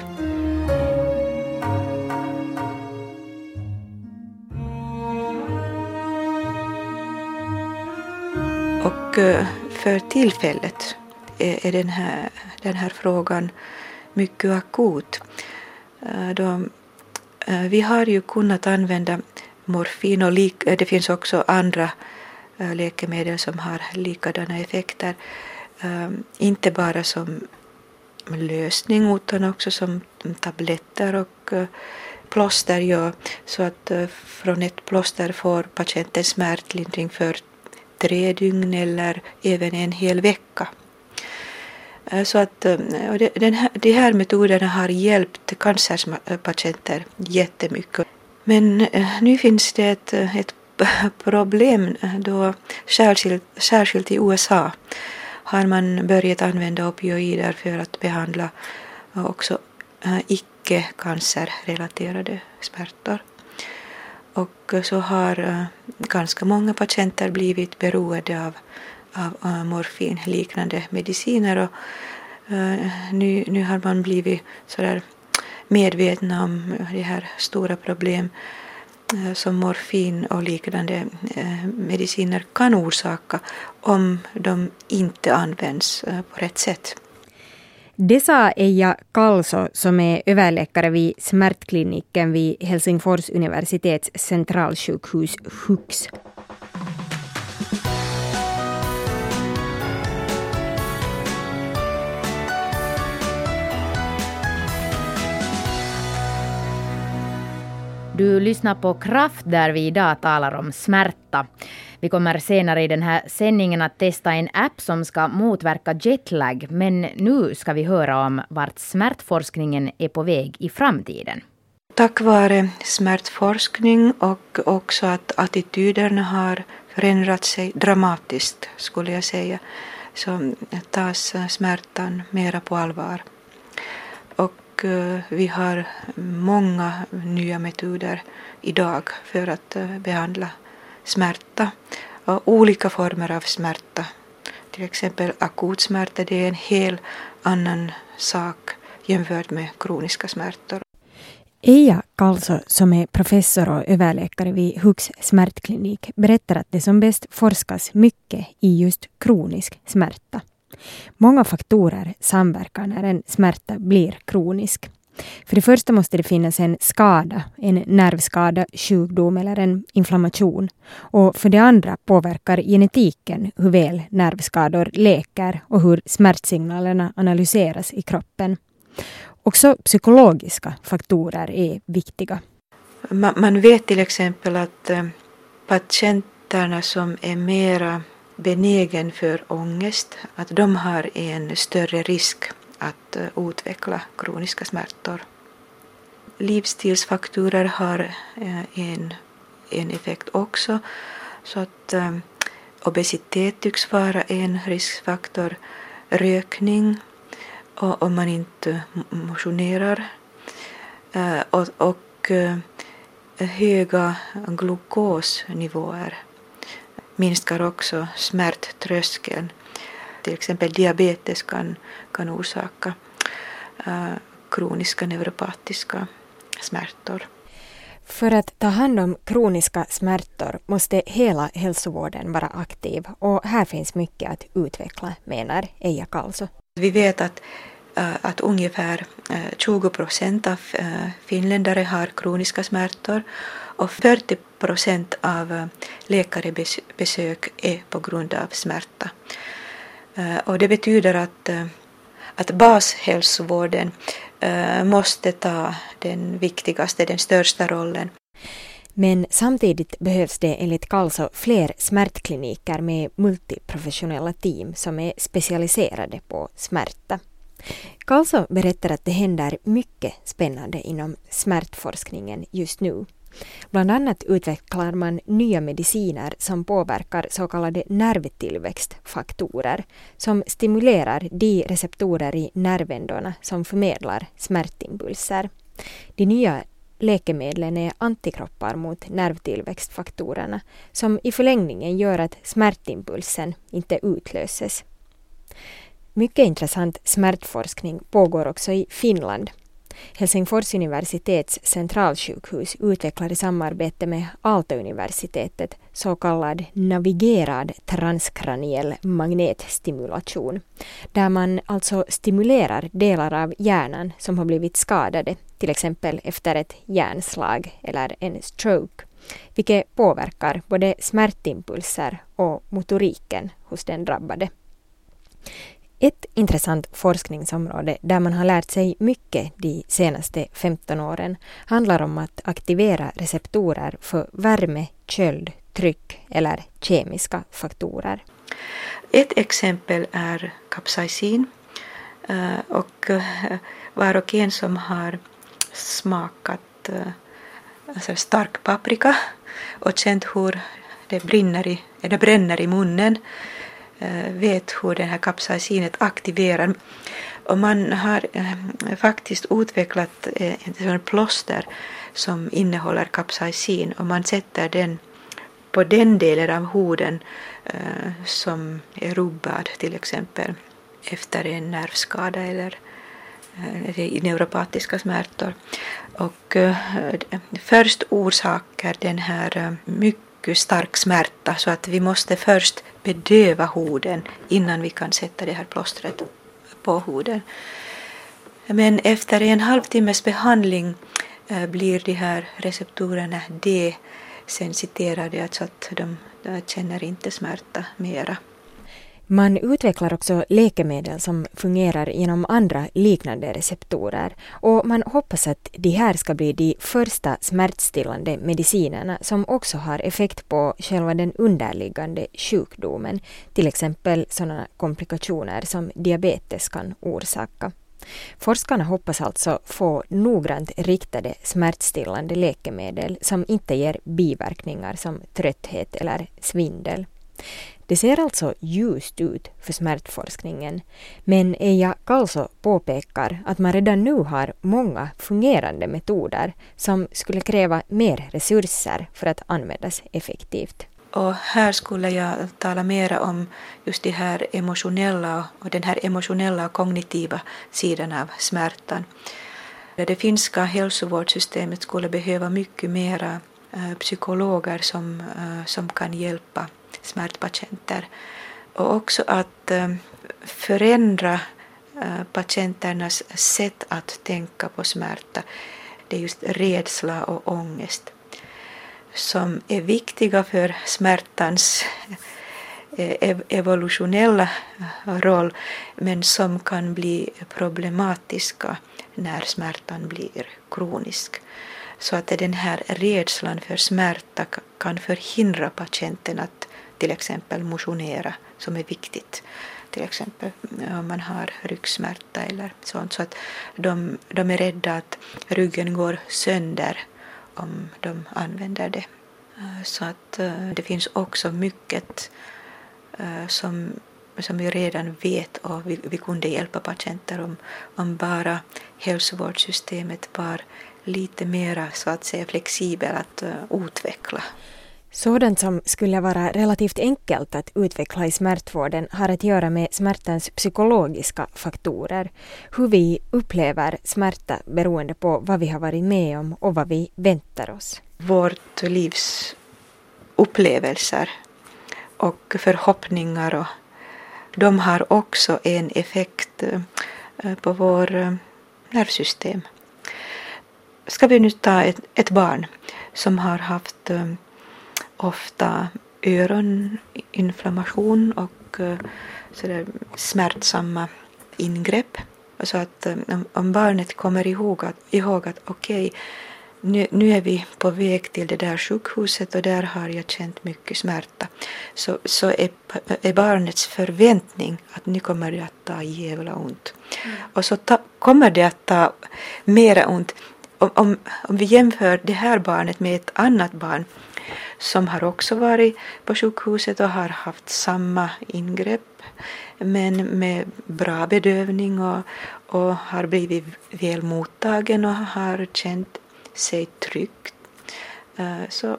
Och eh, för tillfället är den här, den här frågan mycket akut. Eh, då, vi har ju kunnat använda morfin och lik, det finns också andra läkemedel som har likadana effekter. Ehm, inte bara som lösning utan också som tabletter och eh, plåster. Ja, så att eh, från ett plåster får patienten smärtlindring för tre dygn eller även en hel vecka. Eh, så att den här, de här metoderna har hjälpt cancerpatienter jättemycket. Men nu finns det ett, ett [laughs] problem då särskilt, särskilt i USA har man börjat använda opioider för att behandla eh, också eh, icke-cancerrelaterade smärtor. Och eh, så har ganska många patienter blivit beroende av av morfinliknande mediciner. Och, nu, nu har man blivit sådär medvetna om de här stora problem Eh, som morfin och liknande eh, mediciner kan orsaka om de inte används eh, på rätt sätt. Det sa Eija Kalso som är överläkare vid smärtkliniken vid Helsingfors universitets centralsjukhus HUX. Du lyssnar på Kraft där vi idag talar om smärta. Vi kommer senare i den här sändningen att testa en app som ska motverka jetlag, men nu ska vi höra om vart smärtforskningen är på väg i framtiden. Tack vare smärtforskning och också att attityderna har förändrat sig dramatiskt, skulle jag säga, så tas smärtan mera på allvar. Och eh, vi har många nya metoder idag för att eh, behandla smärta och olika former av smärta. Till exempel akut smärta, det är en helt annan sak jämfört med kroniska smärtor. Eija Kalso, som är professor och överläkare vid Hux smärtklinik, berättar att det som bäst forskas mycket i just kronisk smärta. Många faktorer samverkar när en smärta blir kronisk. För det första måste det finnas en skada, en nervskada, sjukdom eller en inflammation. Och för det andra påverkar genetiken hur väl nervskador läker och hur smärtsignalerna analyseras i kroppen. Också psykologiska faktorer är viktiga. Man vet till exempel att eh, patienterna som är mera benägen för ångest, att de har en större risk att eh, utveckla kroniska smärtor. Livsstilsfaktorer har eh, en, en effekt också, så att um, obesitet tycks vara en riskfaktor, rökning och om man inte motionerar uh, och, och höga glukosnivåer minskar också smärttröskeln. Till exempel diabetes kan, kan orsaka uh, kroniska neuropatiska smärtor. För att ta hand om kroniska smärtor måste hela hälsovården vara aktiv och här finns mycket att utveckla, menar Eija Kalso. Vi vet att, äh, att ungefär 20 äh, procent av finländare har kroniska smärtor och 40 procent av eh, läkarebesök är på grund av smärta. Eh, och det betyder att, eh, att bashälsovården måste ta den viktigaste, den största rollen. Men samtidigt behövs det enligt Kalso fler smärtkliniker med multiprofessionella team som är specialiserade på smärta. Karlsson berättar att det händer mycket spännande inom smärtforskningen just nu. Bland annat utvecklar man nya mediciner som påverkar så kallade nervtillväxtfaktorer som stimulerar de receptorer i nervändorna som förmedlar smärtimpulser. De nya läkemedlen är antikroppar mot nervtillväxtfaktorerna som i förlängningen gör att smärtimpulsen inte utlöses. Mycket intressant smärtforskning pågår också i Finland Helsingfors universitets centralsjukhus utvecklar i samarbete med Aalto-universitetet så kallad navigerad transkraniell magnetstimulation, där man alltså stimulerar delar av hjärnan som har blivit skadade, till exempel efter ett hjärnslag eller en stroke, vilket påverkar både smärtimpulser och motoriken hos den drabbade. Ett intressant forskningsområde där man har lärt sig mycket de senaste 15 åren handlar om att aktivera receptorer för värme, köld, tryck eller kemiska faktorer. Ett exempel är kapsaicin eh, och eh, var och en som har smakat eh, alltså stark paprika och känt hur det, brinner i, det bränner i munnen Eh, vet hur det här kapsaicinet aktiverar. Och man har eh, faktiskt utvecklat eh, ett en plåster som innehåller kapsaicin och man sätter den på den delen av huden som är rubbad till exempel efter en nervskada eller neuropatiska smärtor. Och först orsakar den här mycket stark smärta så att vi måste först bedöva huden innan vi kan sätta det här plåstret på huden. Men efter en halvtimmes behandling eh, blir de här receptorerna desensiterade, alltså att de känner inte smärta mera. Man utvecklar också läkemedel som fungerar genom andra liknande receptorer och man hoppas att de här ska bli de första smärtstillande medicinerna som också har effekt på själva den underliggande sjukdomen, till exempel sådana komplikationer som diabetes kan orsaka. Forskarna hoppas alltså få noggrant riktade smärtstillande läkemedel som inte ger biverkningar som trötthet eller svindel. Det ser alltså ljust ut för smärtforskningen, men Eija Kalso påpekar att man redan nu har många fungerande metoder som skulle kräva mer resurser för att användas effektivt. Och här skulle jag tala mera om just det här emotionella och den här emotionella och kognitiva sidan av smärtan. Det finska hälsovårdssystemet skulle behöva mycket mera eh, psykologer som, eh, som kan hjälpa smärtpatienter. Och också att eh, förändra eh, patienternas sätt att tänka på smärta. Det är just rädsla och ångest som är viktiga för smärtans eh, evolutionella roll men som kan bli problematiska när smärtan blir kronisk. Så att den här rädslan för smärta kan förhindra patienten att till exempel motionera som är viktigt. Till exempel om man har ryggsmärta eller sånt. Så att de, de är rädda att ryggen går sönder om de använder det. Eh, så att eh, det finns också mycket eh, som, som vi redan vet och vi, vi kunde hjälpa patienter om, om bara hälsovårdssystemet var lite mera så att säga flexibelt att uh, utveckla. Sådant som skulle vara relativt enkelt att utveckla i smärtvården har att göra med smärtans psykologiska faktorer. Hur vi upplever smärta beroende på vad vi har varit med om och vad vi väntar oss. Vårt livs upplevelser och förhoppningar och de har också en effekt eh, på vårt eh, nervsystem. Ska vi nu ta ett, ett barn som har haft eh, ofta öroninflammation och sådär smärtsamma ingrepp. Så att om barnet kommer ihåg att, ihåg att okej, okay, nu, nu är vi på väg till det där sjukhuset och där har jag känt mycket smärta. Så, så är, är barnets förväntning att nu kommer det att ta jävla ont. Mm. Och så ta, kommer det att ta mera ont. Om, om, om vi jämför det här barnet med ett annat barn som har också varit på sjukhuset och har haft samma ingrepp men med bra bedövning och, och har blivit väl mottagen och har känt sig tryggt eh, så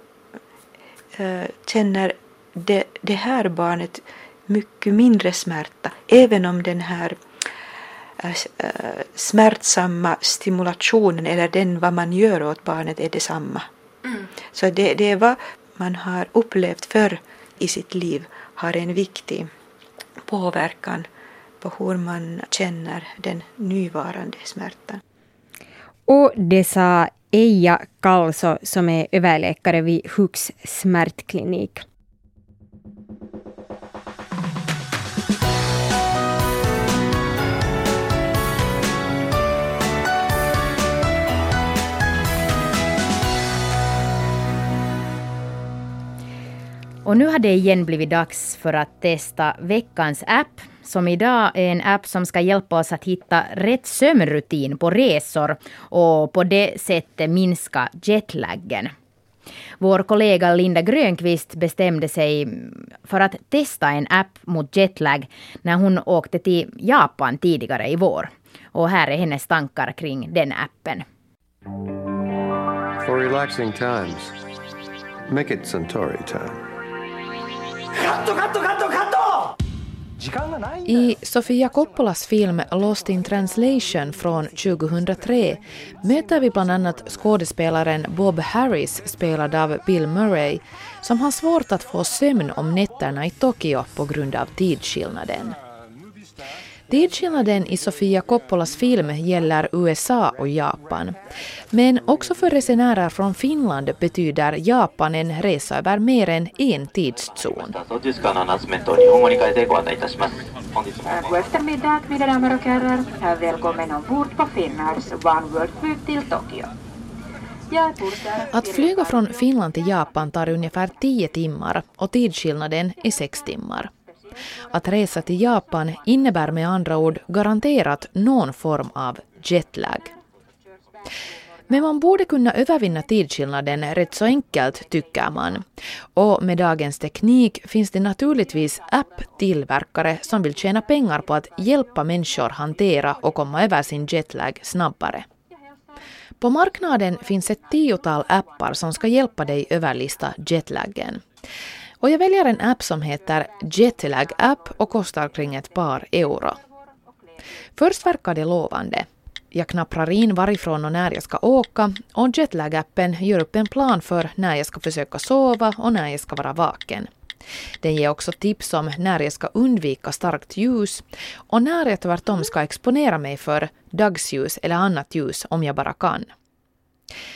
eh, känner det, det här barnet mycket mindre smärta även om den här smärtsamma stimulationen eller den vad man gör åt barnet är detsamma. Mm. Så det, det är vad man har upplevt förr i sitt liv har en viktig påverkan på hur man känner den nuvarande smärtan. Och det sa Eija Kalso som är överläkare vid Hux smärtklinik. Och nu har det igen blivit dags för att testa veckans app som idag är en app som ska hjälpa oss att hitta rätt sömnrutin på resor och på det sättet minska jetlaggen. Vår kollega Linda Grönqvist bestämde sig för att testa en app mot jetlag när hon åkte till Japan tidigare i vår. Och här är hennes tankar kring den appen. For relaxing times, make it Centauri time. I Sofia Coppolas film Lost in translation från 2003 möter vi bland annat skådespelaren Bob Harris, spelad av Bill Murray, som har svårt att få sömn om nätterna i Tokyo på grund av tidsskillnaden. Tidsskillnaden i Sofia Coppolas film gäller USA och Japan. Men också för resenärer från Finland betyder Japan en resa över mer än en tidszon. God eftermiddag mina damer och herrar. Välkommen ombord på Finnards Oneworld-flyg till Tokyo. Att flyga från Finland till Japan tar ungefär 10 timmar och tidsskillnaden är 6 timmar. Att resa till Japan innebär med andra ord garanterat någon form av jetlag. Men man borde kunna övervinna tidsskillnaden rätt så enkelt, tycker man. Och med dagens teknik finns det naturligtvis app-tillverkare som vill tjäna pengar på att hjälpa människor hantera och komma över sin jetlag snabbare. På marknaden finns ett tiotal appar som ska hjälpa dig överlista jetlaggen. Och jag väljer en app som heter Jetlag App och kostar kring ett par euro. Först verkar det lovande. Jag knapprar in varifrån och när jag ska åka och Jetlag-appen gör upp en plan för när jag ska försöka sova och när jag ska vara vaken. Den ger också tips om när jag ska undvika starkt ljus och när jag tvärtom ska exponera mig för dagsljus eller annat ljus om jag bara kan.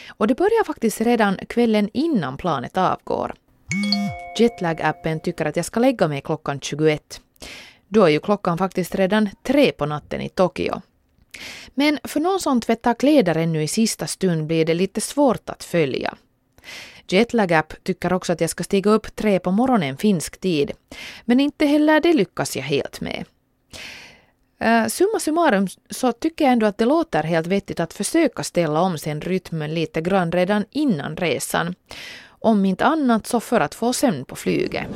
Och det börjar faktiskt redan kvällen innan planet avgår Jetlag-appen tycker att jag ska lägga mig klockan 21. Då är ju klockan faktiskt redan tre på natten i Tokyo. Men för någon som tvättar kläder ännu i sista stund blir det lite svårt att följa. Jetlag-app tycker också att jag ska stiga upp tre på morgonen finsk tid, men inte heller det lyckas jag helt med. Uh, summa summarum så tycker jag ändå att det låter helt vettigt att försöka ställa om sin rytmen lite grann redan innan resan. Om inte annat så för att få sömn på flyget.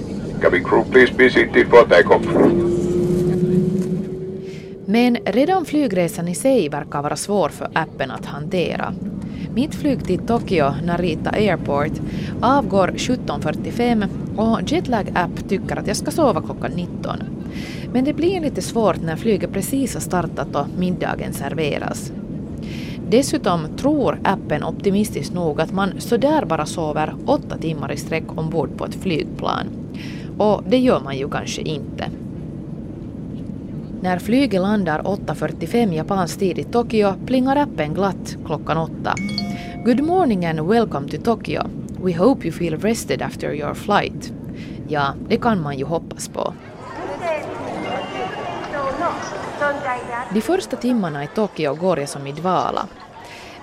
Men redan flygresan i sig verkar vara svår för appen att hantera. Mitt flyg till Tokyo Narita Airport avgår 17.45 och Jetlag App tycker att jag ska sova klockan 19. Men det blir lite svårt när flyget precis har startat och middagen serveras. Dessutom tror appen optimistiskt nog att man sådär bara sover åtta timmar i sträck ombord på ett flygplan. Och det gör man ju kanske inte. När flyget landar 8.45 japansk tid i Tokyo plingar appen glatt klockan åtta. Good morning and welcome to Tokyo. We hope you feel rested after your flight. Ja, det kan man ju hoppas på. De första timmarna i Tokyo går jag som i dvala.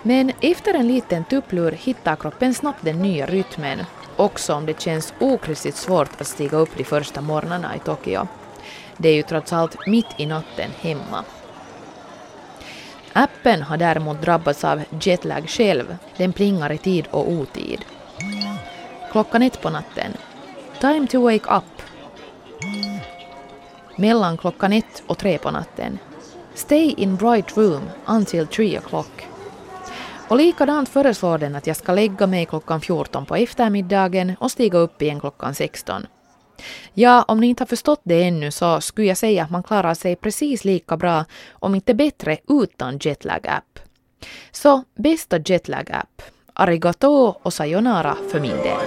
Men efter en liten tupplur hittar kroppen snabbt den nya rytmen, också om det känns okristligt svårt att stiga upp de första morgnarna i Tokyo. Det är ju trots allt mitt i natten hemma. Appen har däremot drabbats av jetlag själv. Den plingar i tid och otid. Klockan ett på natten. Time to wake up. Mellan klockan ett och tre på natten. Stay in bright room until three o'clock. Och likadant föreslår den att jag ska lägga mig klockan 14 på eftermiddagen och stiga upp igen klockan 16. Ja, om ni inte har förstått det ännu så skulle jag säga att man klarar sig precis lika bra, om inte bättre, utan jetlag-app. Så bästa jetlag-app. Arigato och sayonara för min del.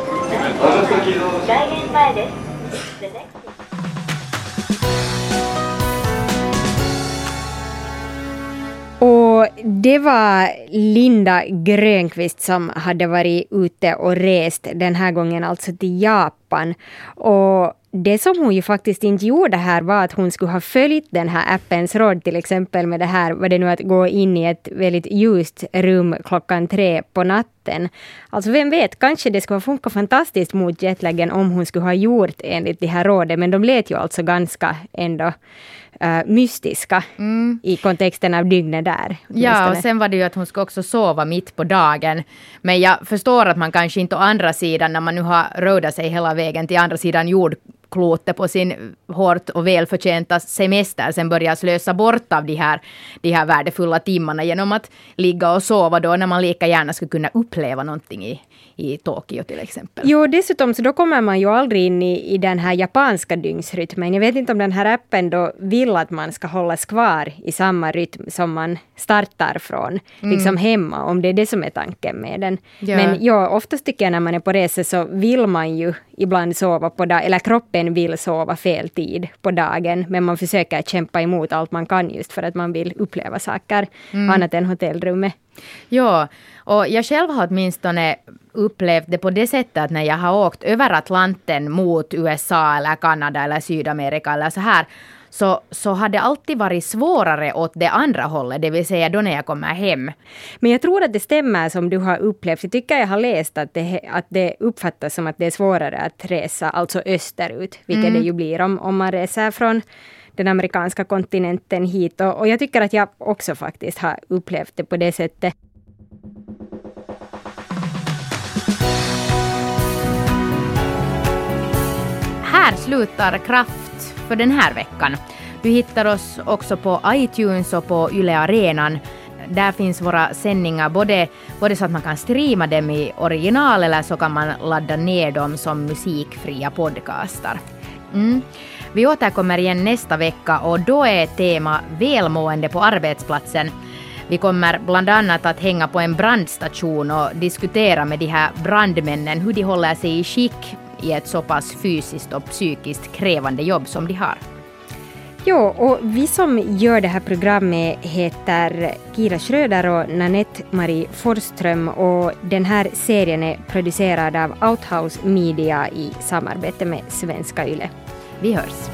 Och det var Linda Grönqvist som hade varit ute och rest, den här gången alltså till Japan. Och det som hon ju faktiskt inte gjorde här var att hon skulle ha följt den här appens råd, till exempel med det här, vad det nu att gå in i ett väldigt ljust rum klockan tre på natten. Alltså vem vet, kanske det skulle ha funkat fantastiskt mot jetlagen om hon skulle ha gjort enligt det här rådet, men de lät ju alltså ganska ändå uh, mystiska mm. i kontexten av dygnet där. Ja, och sen var det ju att hon ska också sova mitt på dagen. Men jag förstår att man kanske inte å andra sidan, när man nu har rodat sig hela vägen vägen till andra sidan jord, jordklotet på sin hårt och välförtjänta semester, sen börjar slösa bort av de här, de här värdefulla timmarna genom att ligga och sova då, när man lika gärna skulle kunna uppleva någonting i, i Tokyo till exempel. Jo, dessutom så då kommer man ju aldrig in i, i den här japanska dygnsrytmen. Jag vet inte om den här appen då vill att man ska hållas kvar i samma rytm som man startar från, mm. liksom hemma, om det är det som är tanken med den. Ja. Men ja, oftast tycker jag när man är på resa så vill man ju ibland sova på dagen, eller kroppen vill sova fel tid på dagen, men man försöker kämpa emot allt man kan just för att man vill uppleva saker mm. annat än hotellrummet. Ja, och jag själv har åtminstone upplevt det på det sättet att när jag har åkt över Atlanten mot USA eller Kanada eller Sydamerika eller så här så, så har det alltid varit svårare åt det andra hållet, det vill säga då när jag kommer hem. Men jag tror att det stämmer som du har upplevt. Jag tycker jag har läst att det, att det uppfattas som att det är svårare att resa, alltså österut, vilket mm. det ju blir om, om man reser från den amerikanska kontinenten hit. Och, och jag tycker att jag också faktiskt har upplevt det på det sättet. Här slutar Kraft för den här veckan. Du hittar oss också på iTunes och på Yle Arenan. Där finns våra sändningar både, både så att man kan streama dem i original eller så kan man ladda ner dem som musikfria podcastar. Mm. Vi återkommer igen nästa vecka och då är tema välmående på arbetsplatsen. Vi kommer bland annat att hänga på en brandstation och diskutera med de här brandmännen hur de håller sig i skick i ett så pass fysiskt och psykiskt krävande jobb som de har. Jo, och vi som gör det här programmet heter Kira Schröder och Nanette Marie Forsström och den här serien är producerad av Outhouse Media i samarbete med Svenska Yle. Vi hörs.